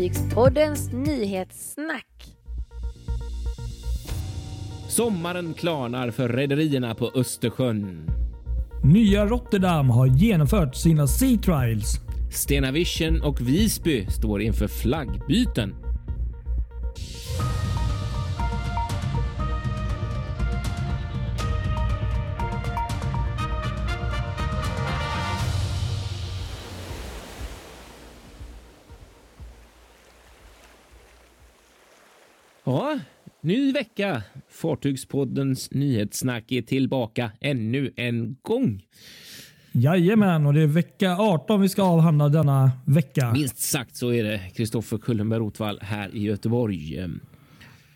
Fartygspoddens nyhetssnack. Sommaren klarnar för rederierna på Östersjön. Nya Rotterdam har genomfört sina Sea Trials. Stena Vision och Visby står inför flaggbyten. Ja, ny vecka. Fartygspoddens nyhetssnack är tillbaka ännu en gång. Jajamän, och det är vecka 18 vi ska avhandla denna vecka. Minst sagt så är det Kristoffer Kullenberg Rotvall här i Göteborg.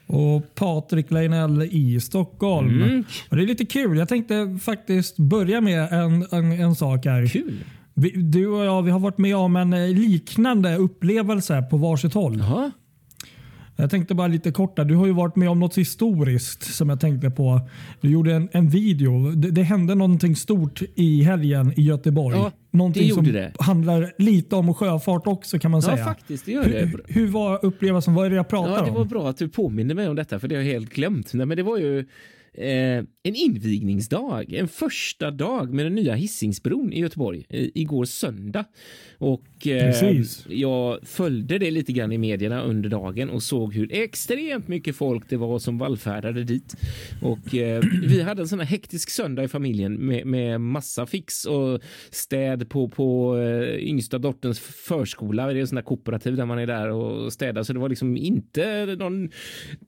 Och Patrik Leinell i Stockholm. Mm. Och det är lite kul. Jag tänkte faktiskt börja med en, en, en sak här. Kul. Vi, du och jag vi har varit med om en eh, liknande upplevelse på varsitt håll. Jaha. Jag tänkte bara lite kort där. Du har ju varit med om något historiskt som jag tänkte på. Du gjorde en, en video. Det, det hände någonting stort i helgen i Göteborg. Ja, någonting som det. handlar lite om sjöfart också kan man Ja, säga. faktiskt. Det gör det. Hur, hur var upplevelsen? Vad är det jag pratar Ja, det var om? bra att du påminner mig om detta, för det har jag helt glömt. Nej, men det var ju eh, en invigningsdag, en första dag med den nya Hisingsbron i Göteborg eh, igår söndag. Och eh, jag följde det lite grann i medierna under dagen och såg hur extremt mycket folk det var som vallfärdade dit. Och eh, vi hade en sån här hektisk söndag i familjen med, med massa fix och städ på, på eh, yngsta dotterns förskola. Det är en sån där kooperativ där man är där och städar, så det var liksom inte någon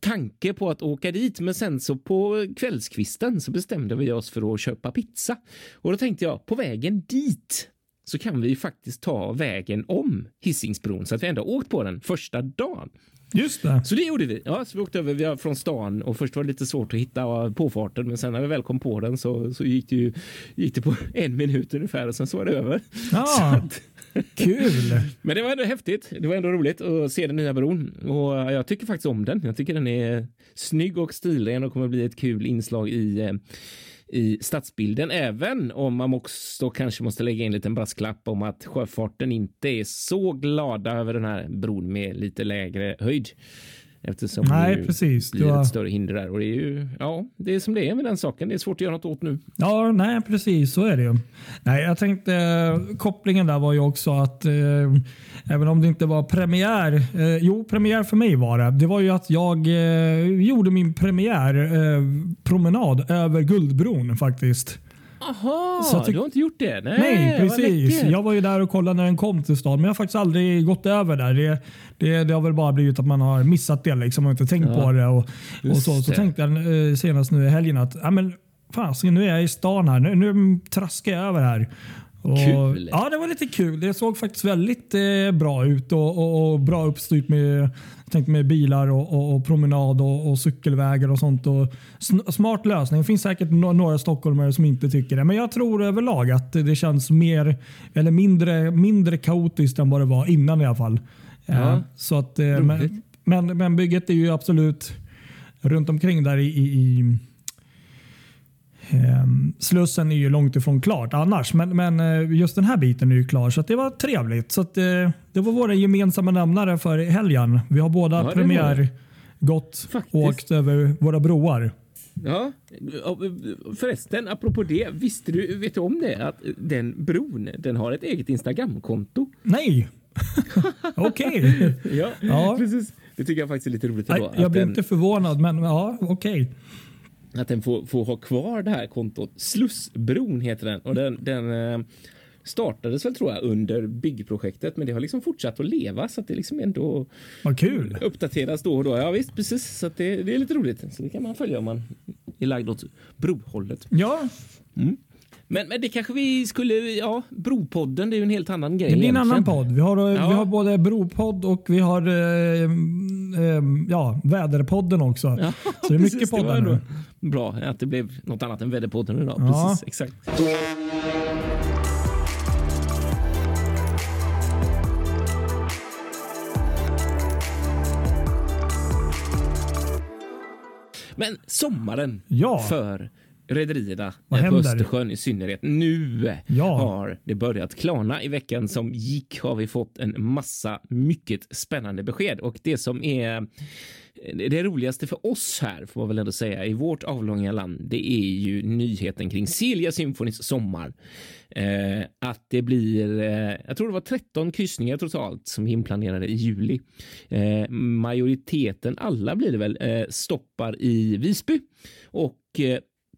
tanke på att åka dit. Men sen så på kvällskvisten så bestämde vi oss för att köpa pizza och då tänkte jag på vägen dit så kan vi ju faktiskt ta vägen om Hisingsbron så att vi ändå åkt på den första dagen. Just det. Så det gjorde vi. Ja, så vi åkte över vi var från stan och först var det lite svårt att hitta påfarten, men sen när vi väl kom på den så, så gick det ju gick det på en minut ungefär och sen så var det över. Ja, kul. Men det var ändå häftigt. Det var ändå roligt att se den nya bron och eh, jag tycker faktiskt om den. Jag tycker den är snygg och stilren och kommer bli ett kul inslag i eh, i stadsbilden, även om man också kanske måste lägga in en liten brasklapp om att sjöfarten inte är så glada över den här bron med lite lägre höjd. Eftersom Nej, det precis. blir ett större hinder där och det är ju, ja, det är som det är med den saken. Det är svårt att göra något åt nu. Ja, nej precis så är det ju. Nej, jag tänkte eh, kopplingen där var ju också att eh, även om det inte var premiär. Eh, jo, premiär för mig var det. Det var ju att jag eh, gjorde min premiär eh, promenad över Guldbron faktiskt. Aha, Så jag tyck- du har inte gjort det? Nej, Nej, precis. Jag var ju där och kollade när den kom till stan, men jag har faktiskt aldrig gått över där. Det, det, det har väl bara blivit att man har missat det liksom och inte tänkt Ja, på det. Och, och så så tänkte jag eh, senast nu i helgen att ja, men, fasiken, nu är jag i stan här. Nu, nu traskar jag över här. Och, Kul. Ja, det var lite kul. Det såg faktiskt väldigt eh, bra ut och, och, och bra uppstyrt med, tänkte med bilar och, och, och promenad och, cykelvägar och sånt. Och smart lösning. Det finns säkert no några stockholmare som inte tycker det, men jag tror överlag att det känns mer eller mindre, mindre kaotiskt än vad det var innan i alla fall. Ja, Eh, så att, eh, men, men, men bygget är ju absolut runt omkring där i, i, i Slussen är ju långt ifrån klart annars, men, men eh, just den här biten är ju klar så det var trevligt. Så att, eh, det var våra gemensamma nämnare för helgen. Vi har båda Ja, premiär gått Faktiskt. åkt över våra broar. Ja, förresten, apropå det, visste du, vet du om det? Att den bron, den har ett eget Instagramkonto. Nej! Okej. Ja, Ja. precis. Det tycker jag faktiskt är lite roligt Nej. Jag blir den, inte förvånad, men ja, okej. Att den får, får ha kvar det här kontot. Slussbron heter den och den, den eh, startades väl tror jag under byggprojektet, men det har liksom fortsatt att leva så att det liksom ändå Vad kul. uppdateras då och då. Ja visst, precis. Så det, det är lite roligt. Så det kan man följa om man är lagd åt brohållet. Ja, Men, men det kanske vi skulle, ja, Bropodden, det är ju en helt annan grej. det blir en egentligen. annan podd. Vi har, eh, Ja. vi har både bropodd och vi har eh, eh, ja, väderpodden också. Ja, Så det är mycket precis, var poddar nu. Bra att det blev något annat än Väderpodden idag. Ja. Precis, exakt. Men sommaren Ja. för rederierna på? Östersjön i synnerhet. Nu Ja. har det börjat klarna. I veckan som gick har vi fått en massa mycket spännande besked och det som är det roligaste för oss här får man väl ändå säga i vårt avlånga land. Det är ju nyheten kring Silja Symphonys sommar. Eh, att det blir, eh, jag tror det var 13 kryssningar totalt som är inplanerade i juli. Eh, majoriteten, alla blir det väl, eh, stoppar i Visby och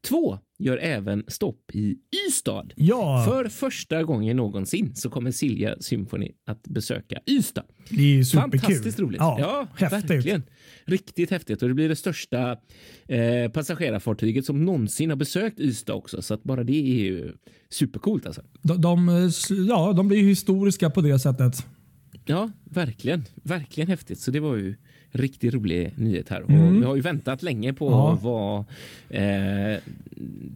eh, två gör även stopp i Ystad. Ja, För första gången någonsin så kommer Silja Symphony att besöka Ystad. det är ju superkul. Fantastiskt roligt. Ja, häftigt. verkligen. Riktigt häftigt och det blir det största eh, passagerarfartyget som någonsin har besökt Ystad också. Så att bara det är ju supercoolt alltså. De, de, ja, de blir ju historiska på det sättet. Ja, verkligen. Verkligen häftigt. Så det var ju riktigt rolig nyhet här. Mm. Och vi har ju väntat länge på Ja. vad eh,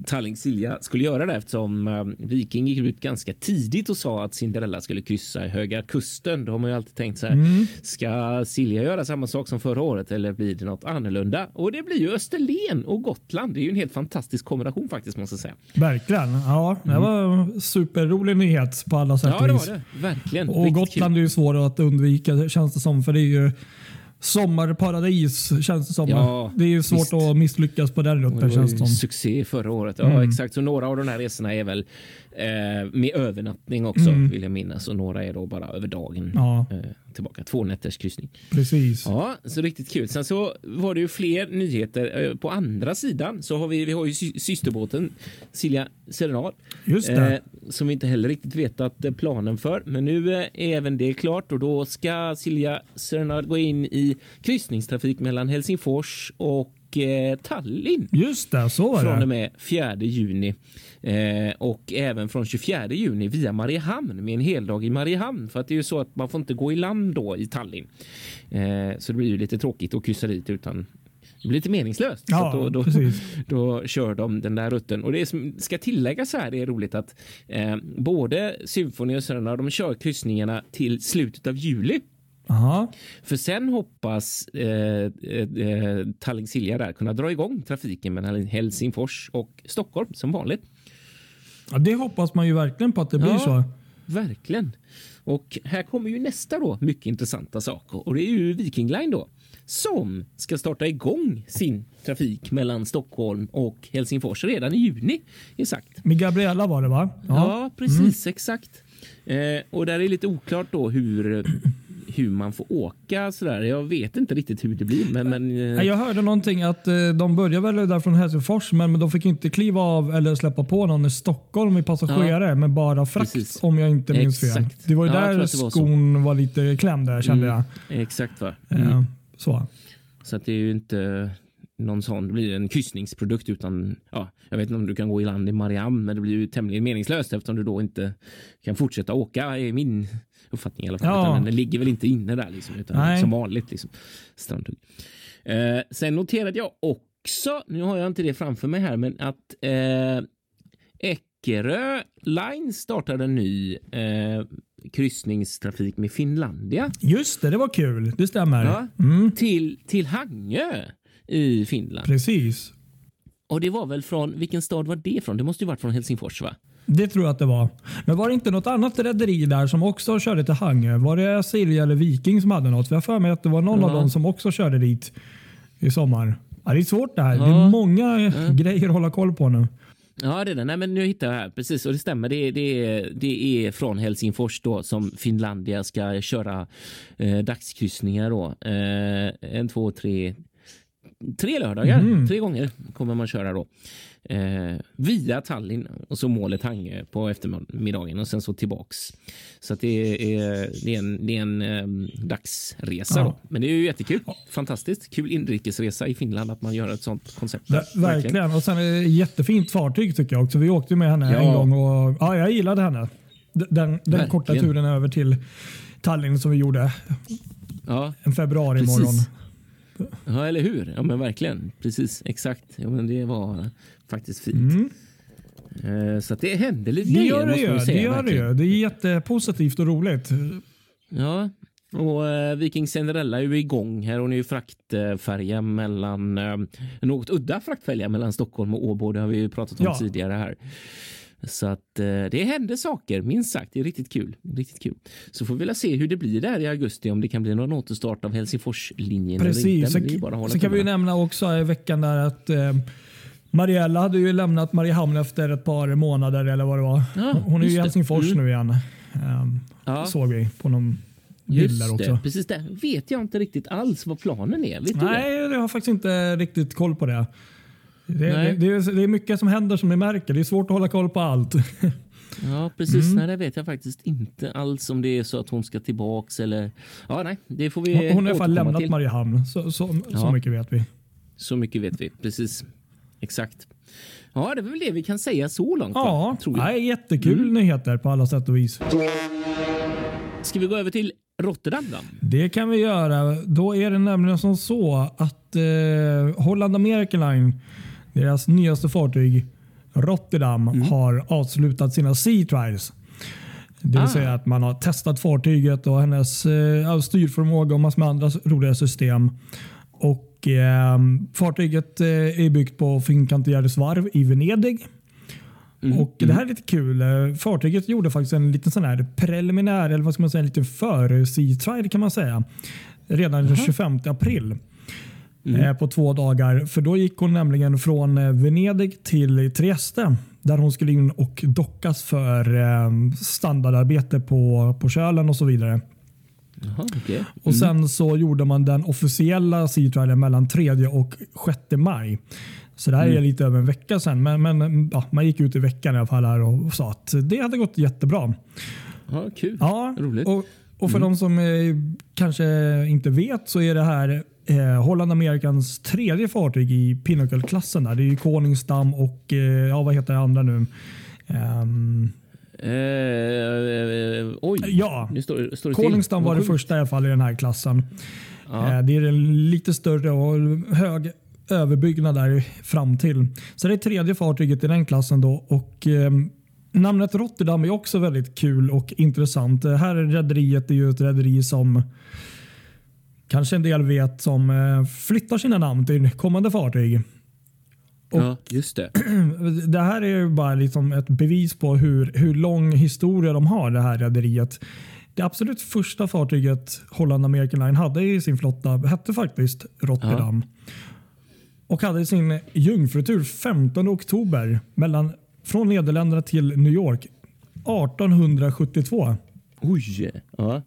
Tallink Silja skulle göra där eftersom eh, Viking gick ut ganska tidigt och sa att Cinderella skulle kryssa i Höga Kusten. Då har man ju alltid tänkt så här. Mm. Ska Silja göra samma sak som förra året eller blir det något annorlunda? Och det blir ju Österlen och Gotland. Det är ju en helt fantastisk kombination faktiskt måste jag säga. Verkligen. Ja, det var en superrolig nyhet på alla sätt Mm. Ja, det och var vis. det. Verkligen. Och Riktigt Gotland är ju svårare att undvika känns det som. För det är ju sommarparadis känns det som. Ja, det är ju svårt visst. att misslyckas på den rutten känns det som. succé förra året. Ja, Mm. exakt. Så några av de här resorna är väl med övernattning också Mm. vill jag minnas. Och några är då bara över dagen Ja, eh, tillbaka. Två nätters kryssning. precis. Ja, så riktigt kul. Sen så var det ju fler nyheter. Eh, på andra sidan så har vi, vi har ju sy- systerbåten Silja Serenad Just det. eh, som vi inte heller riktigt vetat eh, planen för. Men nu eh, är även det klart och då ska Silja Serenad gå in i kryssningstrafik mellan Helsingfors och eh, Tallinn Just det, så var från och det. med 4 juni eh, och även från 24 juni via Mariehamn med en heldag i Mariehamn för att det är ju så att man får inte gå i land då i Tallinn. Eh, så det blir ju lite tråkigt att kryssa dit utan det blir lite meningslöst. så Ja, att då, då, då kör de den där rutten. Och det som ska tilläggas här är roligt att eh, både Symfoni och Sörna de kör kryssningarna till slutet av juli. Aha. För sen hoppas eh, eh, eh, Tallink Silja där kunna dra igång trafiken mellan Helsingfors och Stockholm som vanligt. Ja, det hoppas man ju verkligen på att det blir Ja. så. Verkligen. Och här kommer ju nästa då mycket intressanta saker och det är ju Viking Line då som ska starta igång sin trafik mellan Stockholm och Helsingfors redan i juni. Sagt. Med Gabriella var det va? Ja, precis exakt. Eh, och där är lite oklart då hur hur man får åka sådär. Jag vet inte riktigt hur det blir, men, men eh, Jag hörde någonting att eh, de börjar väl där från Helsingfors men de fick inte kliva av eller släppa på någon i Stockholm i passagerare men bara frakt Precis. om jag inte minns fel. Exakt. Det var ju Ja, där var så. skon var lite klämd där kände Mm. jag. exakt va. Eh, Så. Så att det är ju inte någon sån, det blir en kryssningsprodukt utan, ja, jag vet inte om du kan gå i land i Mariam, men det blir ju tämligen meningslöst eftersom du då inte kan fortsätta åka i min uppfattning i alla fall. Ja. Den ligger väl inte inne där liksom, utan Nej. som vanligt liksom. Strandhugg. Eh, sen noterade jag också, nu har jag inte det framför mig här, men att eh, Eckerö Line startade en ny eh, kryssningstrafik med Finlandia. Just det, det var kul. Det stämmer. Ja. Mm, till, till Hangö i Finland. precis. Och det var väl från, vilken stad var det från? Det måste ju varit från Helsingfors va? Det tror jag att det var. Men var det inte något annat rederi där som också körde till Hangö? Var det Silja eller Viking som hade något? För jag för mig att det var någon av Ja. dem som också körde dit i sommar. Ja, det är svårt det här. Det Ja. är många grejer att hålla koll på nu. Ja, det är det. Nej, men nu hittar jag här. Precis, och det stämmer. Det det det är från Helsingfors då som Finlandia ska köra eh, dagskryssningar då. Eh, en, två, tre, tre lördagar. Mhm. Tre gånger kommer man köra då. Eh, via Tallinn och så målet Hangö på eftermiddagen och sen så tillbaks. Så att det är, det är en, det är en eh, dagsresa. Ja. Då. Men det är ju jättekul. Fantastiskt. Kul inrikesresa i Finland att man gör ett sånt koncept. Ver- verkligen. Och sen är jättefint fartyg tycker jag också. Vi åkte med henne Ja. en gång och ja, jag gillade henne. Den, den Verkligen. korta turen över till Tallinn som vi gjorde Ja, en februari Precis. morgon. Ja, eller hur? Ja, men verkligen. Precis, exakt. Ja, men det var faktiskt fint. Mm. Eh, Så det hände lite Det grejer, gör det måste man ju. säga, Det, gör det, verkligen. ju. det är jättepositivt och roligt. Ja, Och eh, Viking Cinderella är ju igång här. Hon är ju fraktfärja mellan eh, något udda fraktfärja mellan Stockholm och Åbo. Det har vi ju pratat om Ja. tidigare här. Så att eh, det händer saker, minst sagt. Det är riktigt kul. Riktigt kul. Så får vi väl se hur det blir där i augusti, om det kan bli någon återstart av Helsingforslinjen. Precis. det är bara så kan vi nämna också i veckan där att eh, Mariella hade ju lämnat Mariehamn efter ett par månader eller vad det var. Ja, Hon är ju i det. Helsingfors Mm. nu igen. Um, Ja. Såg vi på någon Just också. det, precis det. Vet jag inte riktigt alls vad planen är. Vet du det? Nej, jag har faktiskt inte riktigt koll på det. Det, det, det, är, det är mycket som händer som ni märker. Det är svårt att hålla koll på allt. Ja, precis. Mm. Nej, det vet jag faktiskt inte alls om det är så att hon ska tillbaks eller... Ja, nej, det får vi Hon, hon har i alla fall lämnat till. Mariehamn. Så, så, så Ja. mycket vet vi. Så mycket vet vi. Precis. Exakt. Ja, det är väl det vi kan säga så långt. Ja, tror jag. nej, jättekul Mm. nyheter på alla sätt och vis. Ska vi gå över till Rotterdam då? Det kan vi göra. Då är det nämligen som så att eh, Holland American Line, deras nyaste fartyg Rotterdam, Mm. har avslutat sina Sea Trials. Det vill Ah. säga att man har testat fartyget och hennes eh, styrförmåga och massor med andra roliga system. Och eh, Fartyget eh, är byggt på Fincantieri's varv i Venedig. Mm. Och Det här är lite kul. Eh, Fartyget gjorde faktiskt en liten sån här preliminär, eller vad ska man säga, en liten före sea trial kan man säga. Redan den 25 april. Eh, på två dagar. För då gick hon nämligen från eh, Venedig till Trieste. Där hon skulle in och dockas för eh, standardarbete på, på kölen och så vidare. Jaha, okej. Och Sen så gjorde man den officiella sea mellan 3 och 6 maj. Så det här är lite över en vecka sedan. Men, men ja, man gick ut i veckan i alla fall här och sa att det hade gått jättebra. Ja, kul. Ja, Roligt. och, och för de som eh, kanske inte vet så är det här eh, Holland Amerikans tredje fartyg i Pinnacle-klassen. där. Det är ju Koningsdam och eh, ja, vad heter det andra nu? Ehm, eh, oj, ja, nu står, står. Koningsdam var det första i alla fall i den här klassen. Ja. Eh, Det är en lite större och hög överbyggnad där fram till. Så det är tredje fartyget i den klassen. då och eh, Namnet Rotterdam är också väldigt kul och intressant. Det här rederiet är ju ett rederi som kanske en del vet som eh, flyttar sina namn till kommande fartyg. ja, just det. Det här är ju bara liksom ett bevis på hur, hur lång historia de har, det här rederiet. Det absolut första fartyget Holland American Line hade i sin flotta hette faktiskt Rotterdam. Och hade sin jungfrutur 15 oktober mellan, från Nederländerna till New York 1872. Oj. Ja.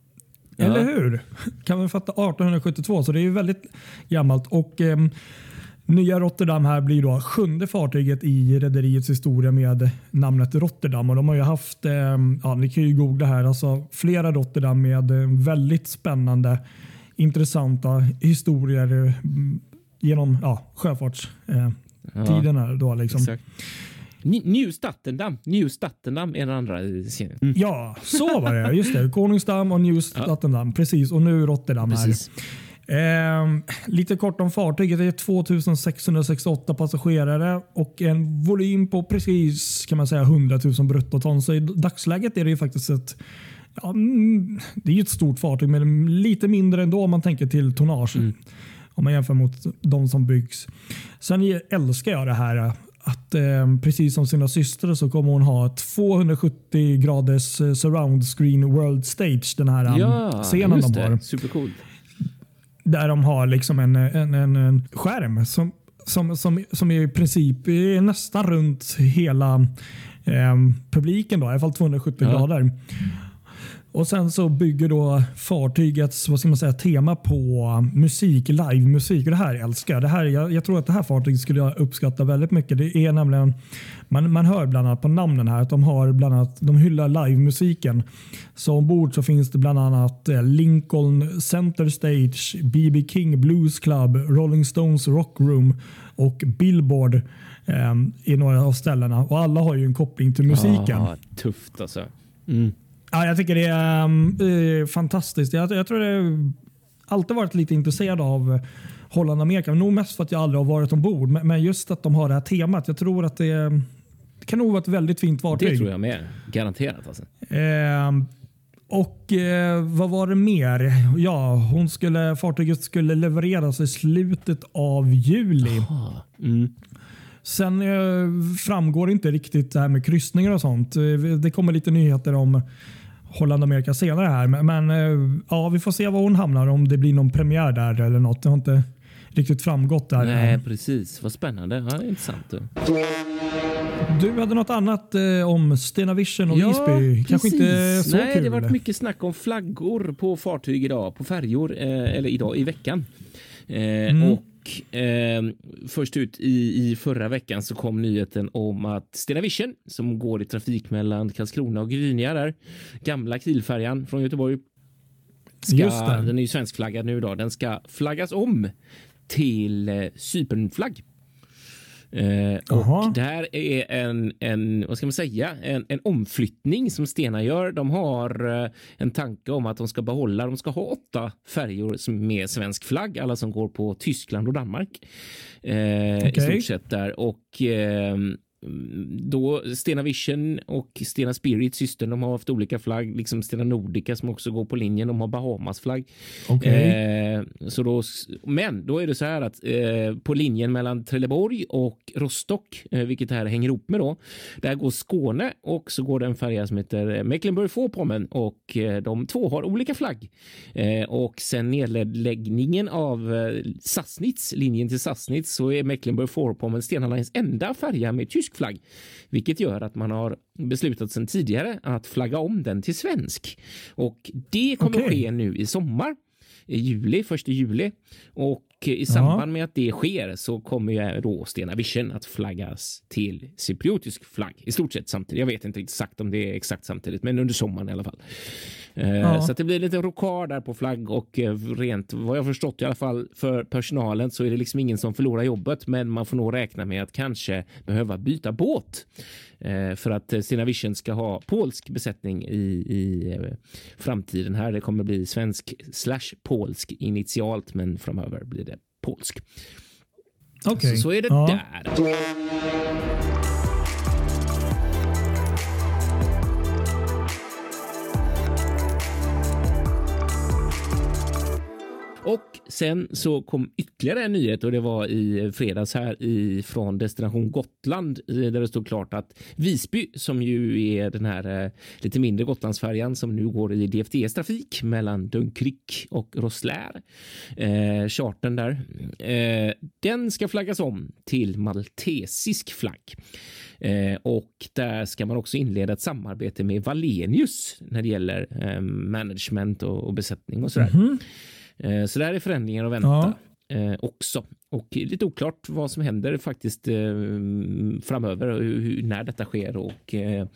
Eller Ja. hur? Kan man fatta 1872, så det är ju väldigt gammalt. Och ehm, Nya Rotterdam här blir då sjunde fartyget i rederiets historia med namnet Rotterdam. Och de har ju haft, ehm, ja, ni kan ju googla här, alltså flera Rotterdam med eh, väldigt spännande, intressanta historier mm, genom ja, sjöfartstiderna. då liksom. Exakt. New Stattendam. New Stattendam är den andra serien. Mm. Ja, så var det. Just det. Koningsdam och New Rotterdam. Precis, och nu Rotterdam här. Precis. Ehm, lite kort om fartyget. Det är 2668 passagerare och en volym på precis kan man säga 100 000 bruttoton. Så i dagsläget är det ju faktiskt ett Ja, mm, det är ju ett stort fartyg men lite mindre ändå om man tänker till tonnage. Om man jämför mot de som byggs. Sen älskar jag det här att eh, precis som sina systrar så kommer hon ha 270 graders eh, surround screen world stage. Den här um, Ja, scenen just de har. det. Supercoolt. Där de har liksom en, en, en, en skärm som, som, som, som är i princip är nästan runt hela eh, publiken. Då, I alla fall 270 Ja. grader. Och Sen så bygger då fartygets vad ska man säga, tema på musik, livemusik. Och det här älskar jag. Det här, jag. Jag tror att det här fartyget skulle jag uppskatta väldigt mycket. Det är nämligen, man, man hör bland annat på namnen här att de har bland annat, de hyllar livemusiken. Så ombord så finns det bland annat eh, Lincoln Center Stage, B.B. King Blues Club, Rolling Stones Rock Room och Billboard eh, i några av ställena. Och alla har ju en koppling till musiken. Ah, tufft alltså. Mm. Ja, jag tycker det är um, eh, fantastiskt. Jag, jag tror det alltid varit lite intresserad av Holland Amerika. Nog mest för att jag aldrig har varit ombord. Men, men just att de har det här temat. Jag tror att det, det kan nog vara ett väldigt fint fartyg. Det tror jag med. Garanterat alltså. Ehm, och eh, vad var det mer? Ja, hon skulle, fartyget skulle levereras i slutet av juli. Mm. Sen eh, framgår inte riktigt det här med kryssningar och sånt. Eh, Det kommer lite nyheter om Holland och Amerika senare här. Men eh, ja, vi får se var hon hamnar. Om det blir någon premiär där eller något. Det har inte riktigt framgått där. Nej, precis. Vad spännande. Ja, det är intressant. Då. Du hade något annat eh, om Stena Vision och Visby. Kanske inte så Nej, kul. det har varit mycket snack om flaggor på fartyg idag, på färjor, eh, eller idag i veckan. Eh, Mm. Och eh, först ut i, i förra veckan så kom nyheten om att Stena Vision som går i trafik mellan Karlskrona och Grynia där, gamla Kielfärjan från Göteborg. Ska. Den är ju svenskflaggad nu då. Den ska flaggas om till eh, Cypernflagg. Eh, och det här är en, en, vad ska man säga, en, en omflyttning som Stena gör. De har eh, en tanke om att de ska behålla, de ska ha åtta färjor med svensk flagg, alla som går på Tyskland och Danmark. Eh, I Okej. stort sett där och eh, då Stena Vision och Stena Spirit, systern, de har haft olika flagg, liksom Stena Nordica som också går på linjen, de har Bahamas flagg. Okej. Eh, så då, men då är det så här att eh, på linjen mellan Trelleborg och Rostock, eh, vilket det här hänger ihop med då, där går Skåne och så går det en färja som heter Mecklenburg-Vorpommern och eh, de två har olika flagg. Eh, och sen nedläggningen av eh, Sassnitz, linjen till Sassnitz, så är Mecklenburg-Vorpommern Stena Lines enda färja med tysk flagg, vilket gör att man har beslutat sedan tidigare att flagga om den till svensk. Och det kommer Okej. ske nu i sommar i juli, första juli. Och i samband med att det sker så kommer ju då Stena Vision att flaggas till cypriotisk flagg i stort sett samtidigt. Jag vet inte exakt om det är exakt samtidigt, men under sommaren i alla fall. Eh, Ja. Så det blir lite rokad där på flagg och eh, rent vad jag förstått i alla fall för personalen så är det liksom ingen som förlorar jobbet, men man får nog räkna med att kanske behöva byta båt eh, för att Stena Vision ska ha polsk besättning i, i framtiden här. Det kommer bli svensk slash polsk initialt, men framöver blir det polsk. Okej. Så, så är det Ja. där. Och sen så kom ytterligare en nyhet och det var i fredags här i, från Destination Gotland eh, där det stod klart att Visby som ju är den här eh, lite mindre Gotlandsfärjan som nu går i DFDS trafik mellan Dunkirk och Rosslär. eh, chartern där, eh, den ska flaggas om till maltesisk flagg. Eh, och där ska man också inleda ett samarbete med Valenius när det gäller eh, management och, och besättning och sådär. Mm -hmm. Så där är förändringar att vänta eh, också. Och lite oklart vad som händer faktiskt eh, framöver och hur, när detta sker och eh,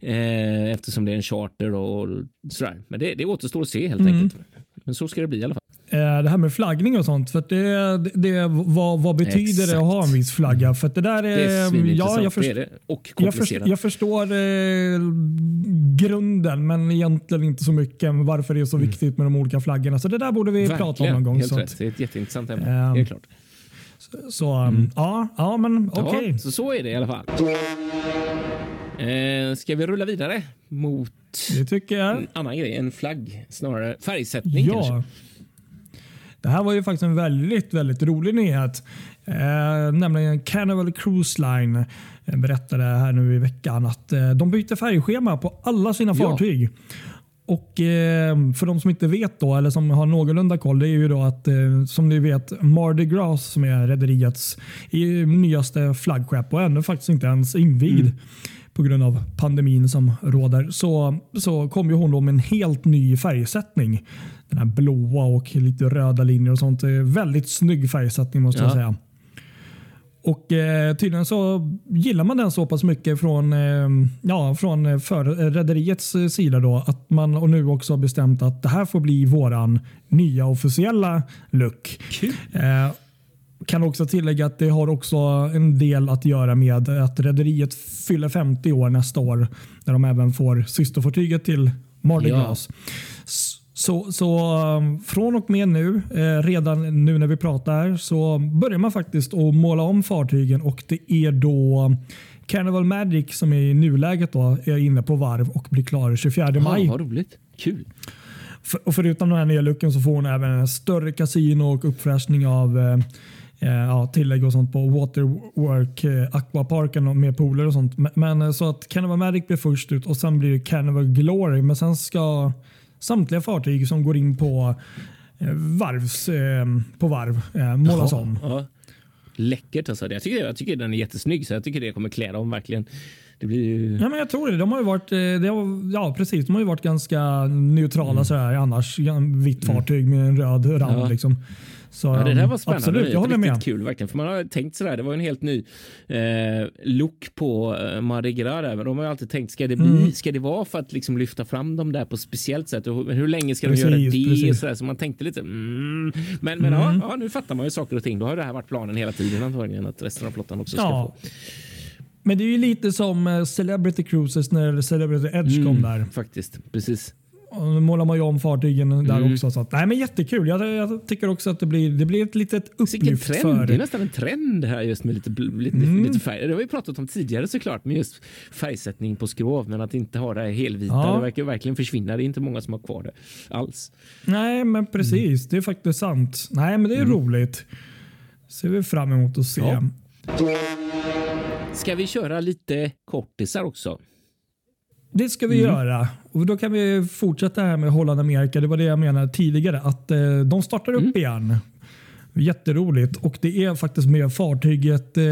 eh, eftersom det är en charter och sådär. Men det, det återstår att se helt Mm. enkelt. Men så ska det bli i alla fall. Eh, Det här med flaggning och sånt. För det, det, vad, vad betyder det att ha en viss flagga? För det där är... Det är ja, svinintressant. jag, det först, är det. Och jag, först, komplicerat. jag förstår eh, grunden, men egentligen inte så mycket varför det är så viktigt med de olika flaggorna. Så det där borde vi prata om någon gång. Helt Så, rätt. Det är ett jätteintressant ämne. Ehm, det är klart. så um, ja, ja, men okej. Ja, så, så är det i alla fall. Eh, ska vi rulla vidare mot en annan grej? En flagg snarare. Färgsättning kanske? Ja. Det här var ju faktiskt en väldigt, väldigt rolig nyhet. Eh, nämligen Carnival Cruise Line eh, berättade här nu i veckan att eh, de byter färgschema på alla sina Ja. fartyg. Och eh, För de som inte vet då, eller som har någorlunda koll, det är ju då att eh, som ni vet Mardi Gras som är rederiets nyaste flaggskepp och ännu faktiskt inte ens invigd på grund av pandemin som råder så, så kom ju hon då med en helt ny färgsättning. Den här blåa och lite röda linjer och sånt. Är Väldigt snygg färgsättning måste jag Ja. säga. Och eh, Tydligen så gillar man den så pass mycket från, eh, ja, från eh, eh, rederiets eh, sida då, att man och nu också har bestämt att det här får bli våran nya officiella look. Kul. Eh, kan också tillägga att det har också en del att göra med att rederiet fyller 50 år nästa år när de även får systerfartyget till Mardi Ja. Gras. S- Så, så um, från och med nu, eh, redan nu när vi pratar, så börjar man faktiskt att måla om fartygen och det är då Carnival Magic som är i nuläget då, är inne på varv och blir klar 24 maj. Ja, vad roligt. Kul. För, och förutom den här nya looken så får hon även en större kasino och uppfräschning av eh, ja, tillägg och sånt på Waterwork eh, Aquaparken och med pooler och sånt. Men, eh, så att Carnival Magic blir först ut och sen blir det Carnival Glory. Men sen ska samtliga fartyg som går in på eh, varvs, eh, på varv eh, målas Ja, om. Ja. Läckert alltså. Jag tycker, jag tycker den är jättesnygg så jag tycker det kommer klä dem verkligen. Det blir ju... Ja, men jag tror det. De har ju varit, eh, har, ja, precis, de har ju varit ganska neutrala Mm. sådär, annars. Vitt fartyg med en röd rand. Ja. Liksom. Så, Ja, det där var spännande. Absolut, jag håller med. kul verkligen. För man har tänkt sådär, det var en helt ny eh, look på eh, Mardi Gras de har ju alltid tänkt, ska det, bli, Mm. ska det vara för att liksom lyfta fram dem där på speciellt sätt? Och hur, hur länge ska de göra Precis, det? precis. Sådär, så man tänkte lite, mm. Men, men ja, ja, nu fattar man ju saker och ting. Då har det här varit planen hela tiden antagligen, att resten av flottan också ska Ja. få. Men det är ju lite som eh, Celebrity Cruises när Celebrity Edge kom där. Faktiskt, precis. Nu målar man ju om fartygen där Mm. också. Så att, nej, men jättekul. Jag, jag tycker också att det blir, det blir ett litet upplyft trend! för... Det är nästan en trend här just med lite, lite, Mm. lite färg. Det har vi pratat om tidigare såklart med just färgsättning på skrov, men att inte ha det helvita. Ja. Det verkar verkligen försvinna. Det är inte många som har kvar det alls. Nej, men precis. Det är faktiskt sant. Nej, men det är roligt. Ser vi fram emot att se. Mm. Ja. Ska vi köra lite kortisar också? Det ska vi göra. Och Då kan vi fortsätta här med Holland Amerika. Det var det jag menade tidigare. Att eh, De startar upp igen. Jätteroligt. Och det är faktiskt med fartyget eh,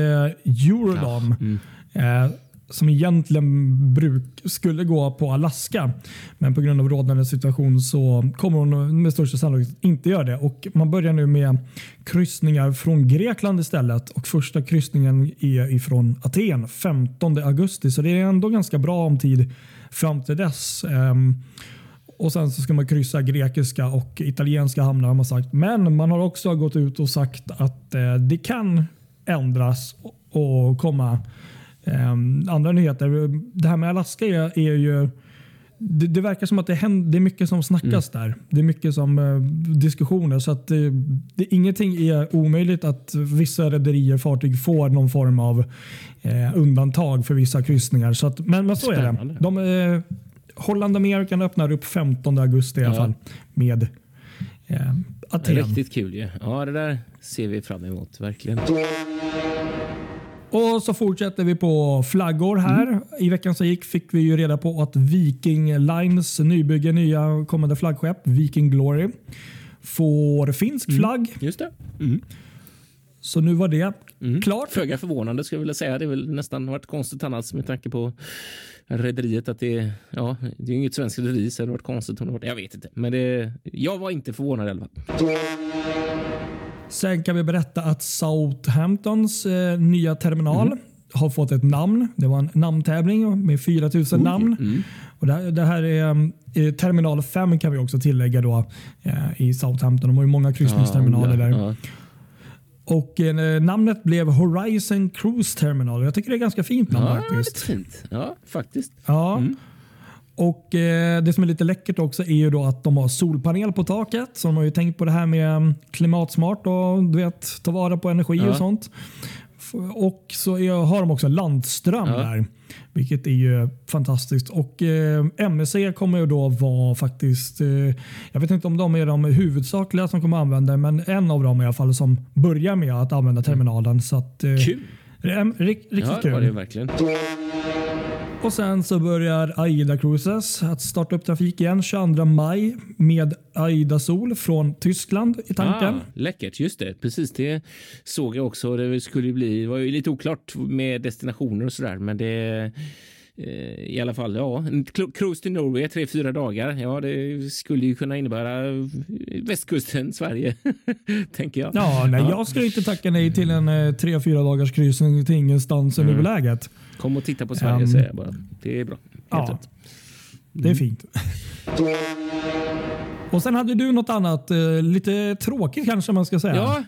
Eurodom. Eh, som egentligen bruk, skulle gå på Alaska. Men på grund av rådande situation så kommer hon med största sannolikhet inte göra det. Och Man börjar nu med kryssningar från Grekland istället. Och Första kryssningen är ifrån Aten 15 augusti. Så det är ändå ganska bra om tid fram till dess. Ehm, och Sen så ska man kryssa grekiska och italienska hamnar har man sagt. Men man har också gått ut och sagt att eh, det kan ändras och komma eh, andra nyheter. Det här med Alaska är, är ju det, det verkar som att det, händer, det är mycket som snackas där. Det är mycket som eh, diskussioner. Så att det, det, ingenting är omöjligt att vissa rederier, fartyg får någon form av eh, undantag för vissa kryssningar. Så att, men, men så är det. Spännande. De, eh, Holland American öppnar upp 15 augusti i alla Ja. fall med Aten. Riktigt kul ju. Ja, det där ser vi fram emot verkligen. Och så fortsätter vi på flaggor här. Mm. I veckan som gick fick vi ju reda på att Viking Lines nybygge nya kommande flaggskepp Viking Glory får finsk Mm. flagg. Just det. Så nu var det klart. Föga förvånande skulle jag vilja säga. Det är väl nästan varit konstigt annars med tanke på rederiet att det, ja, det är ju inget svenskt rederi så det hade varit konstigt om det varit, jag vet inte. Men det, jag var inte förvånad i alla fall. Sen kan vi berätta att Southamptons eh, nya terminal Mm. har fått ett namn. Det var en namntävling med 4000 namn. Mm. Och det, här, det här är eh, terminal 5 kan vi också tillägga då, eh, i Southampton. De har ju många kryssningsterminaler där. Ja, Och eh, namnet blev Horizon Cruise Terminal. Jag tycker det är ganska fint namn ja, faktiskt. fint. Ja, faktiskt. Ja. Och eh, Det som är lite läckert också är ju då att de har solpanel på taket. Så de har ju tänkt på det här med mm, klimatsmart och du vet, ta vara på energi Ja. och sånt. Och så är, har de också landström Ja. där. Vilket är ju fantastiskt. Och eh, MSC kommer ju då vara faktiskt, eh, jag vet inte om de är de huvudsakliga som kommer använda men en av dem i alla fall som börjar med att använda terminalen. Så att, eh, Kul. det är rik- riktigt Ja, det kul. var det verkligen. Och sen så börjar Aida Cruises att starta upp trafik igen 22 maj med Aida Sol från Tyskland i tanken. Ah, läckert, just det. Precis det såg jag också. Det skulle bli, det var ju lite oklart med destinationer och sådär, men det i alla fall, ja, en cru- cruise till Norway tre, fyra dagar. Ja, det skulle ju kunna innebära västkusten, Sverige, tänker jag. Ja, nej, jag skulle inte tacka nej till en eh, tre, fyra dagars kryssning till ingenstans i nuläget. Kom och titta på Sverige, Um, säger jag bara. Det är bra. Helt ja. rätt. Det är fint. Och sen hade du något annat, eh, lite tråkigt kanske man ska säga. Ja,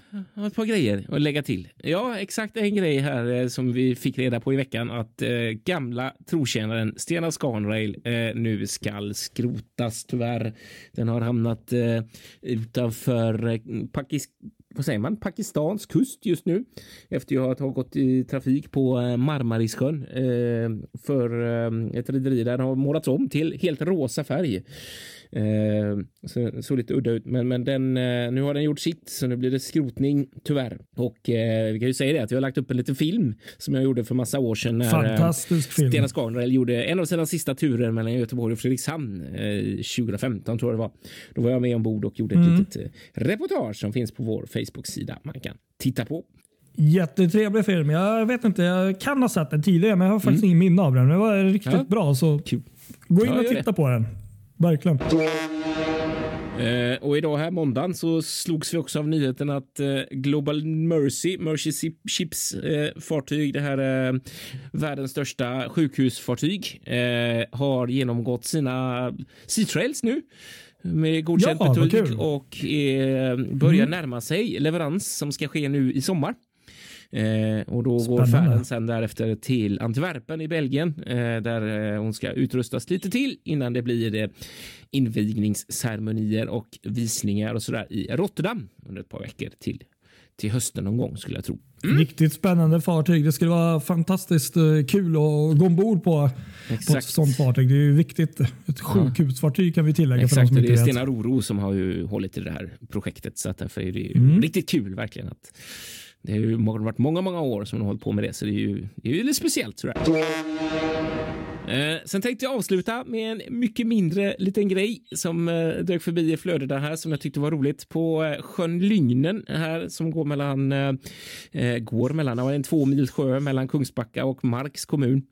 ett par grejer att lägga till. Ja, exakt en grej här eh, som vi fick reda på i veckan att eh, gamla trotjänaren Stena Scanrail nu skall skrotas tyvärr. Den har hamnat utanför vad säger man, Pakistans kust just nu efter att ha gått i trafik på eh, Marmarissjön eh, för eh, ett rederi där det har målats om till helt rosa färg. Eh, så, så lite udda ut, men, men den, eh, nu har den gjort sitt, så nu blir det skrotning tyvärr. Och eh, vi kan ju säga det att jag har lagt upp en liten film som jag gjorde för massa år sedan. När, Fantastisk film. Stena Skanrell gjorde en av sina sista turer mellan Göteborg och Fredrikshamn 2015 tror jag det var. Då var jag med ombord och gjorde ett mm. litet reportage som finns på vår Facebook-sida man kan titta på. Jättetrevlig film. Jag vet inte, jag kan ha sett den tidigare men jag har faktiskt mm. ingen minne av den. Den var riktigt ja. bra så Kul. gå in ja, och titta det. på den. Verkligen. Eh, och idag här måndagen så slogs vi också av nyheten att eh, Global Mercy, Mercy Ships eh, fartyg, det här eh, världens största sjukhusfartyg, eh, har genomgått sina Sea Trails nu med godkänt ja, betyg och eh, börjar mm. närma sig leverans som ska ske nu i sommar. Eh, och då Spännande. går färden sen därefter till Antwerpen i Belgien eh, där eh, hon ska utrustas lite till innan det blir invigningsceremonier och visningar och sådär i Rotterdam under ett par veckor till till hösten någon gång skulle jag tro. Mm. Riktigt spännande fartyg. Det skulle vara fantastiskt kul att gå ombord på, på ett sånt fartyg. Det är viktigt. Ett sjukhusfartyg kan vi tillägga. Exakt, för de det är Stena Roro som har ju hållit i det här projektet så att därför är det mm. riktigt kul verkligen att det har ju varit många, många år som de har hållit på med det, så det är ju, det är ju lite speciellt. Sådär. Eh, sen tänkte jag avsluta med en mycket mindre liten grej som eh, dök förbi i flödet här som jag tyckte var roligt. På eh, sjön Lygnen här som går mellan, eh, eh går mellan, en två mil sjö mellan Kungsbacka och Marks kommun.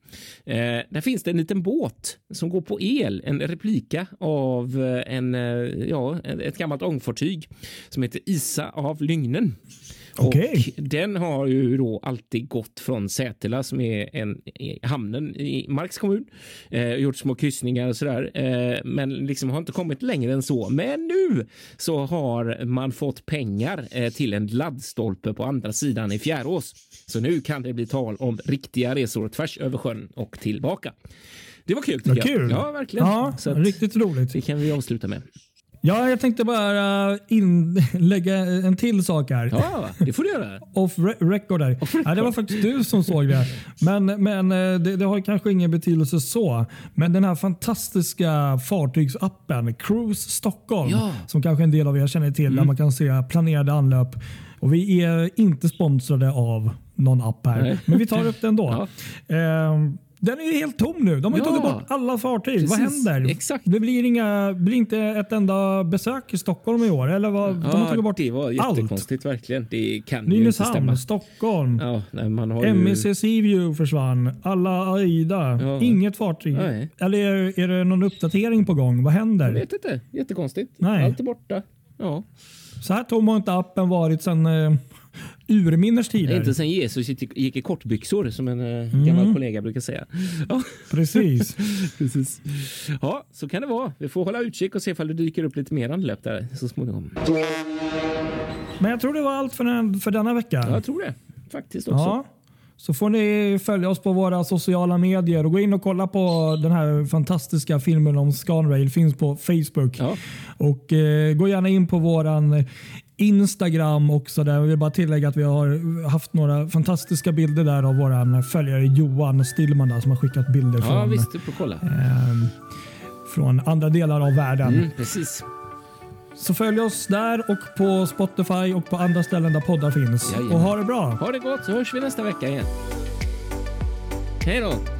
Eh, där finns det en liten båt som går på el, en replika av eh, en, eh, ja, ett gammalt ångfartyg som heter Isa av Lygnen. Okay. Och den har ju då alltid gått från Sätela som är en, hamnen i Marks kommun. Eh, gjort små kryssningar och sådär. Eh, men liksom har inte kommit längre än så. Men nu så har man fått pengar eh, till en laddstolpe på andra sidan i Fjärås. Så nu kan det bli tal om riktiga resor tvärs över sjön och tillbaka. Det var kul tycker jag. Kul. Ja, verkligen. Ja, riktigt roligt. Det kan vi avsluta med. Ja, jag tänkte bara inlägga en till sak här. Ja, det får du göra. Off record där. Off record. Ja, det var faktiskt du som såg det. Men, men eh, det, det, har kanske ingen betydelse så. Men den här fantastiska fartygsappen Cruise Stockholm ja. som kanske en del av er känner till mm. där man kan se planerade anlöp. Och vi är inte sponsrade av någon app här, Nej. men vi tar upp den då. Ja. Ehm, den är ju helt tom nu. De har ja, tagit bort alla fartyg. Precis. Vad händer? Exakt. Det blir, inga, blir inte ett enda besök i Stockholm i år. Eller vad? Ja, de har tagit bort det var jättekonstigt allt. verkligen. Det kan Nynäshamn, ju inte stämma. Stockholm. Ja, nej, man har ju... MEC Seaview försvann. Alla Aida. Ja. Inget fartyg. Nej. Eller är, är det någon uppdatering på gång? Vad händer? Jag vet inte. Jättekonstigt. Nej. Allt är borta. Ja. Så här tom har inte appen varit sedan eh, urminnes tider. Inte sen Jesus gick i kortbyxor som en eh, mm. gammal kollega brukar säga. Ja. Precis. Precis. Ja, så kan det vara. Vi får hålla utkik och se ifall det dyker upp lite mer anlöp där så småningom. Men jag tror det var allt för, den, för denna vecka. Ja, jag tror det faktiskt också. Ja. Så får ni följa oss på våra sociala medier och gå in och kolla på den här fantastiska filmen om Scanrail. Finns på Facebook. Ja. Och eh, Gå gärna in på våran Instagram också. Där. Jag vill bara tillägga att vi har haft några fantastiska bilder där av vår följare Johan Stillman där, som har skickat bilder ja, från, visst. Eh, från andra delar av världen. Mm, precis. Så följ oss där och på Spotify och på andra ställen där poddar finns. Jajamän. Och ha det bra. Ha det gott så hörs vi nästa vecka igen. Hej då!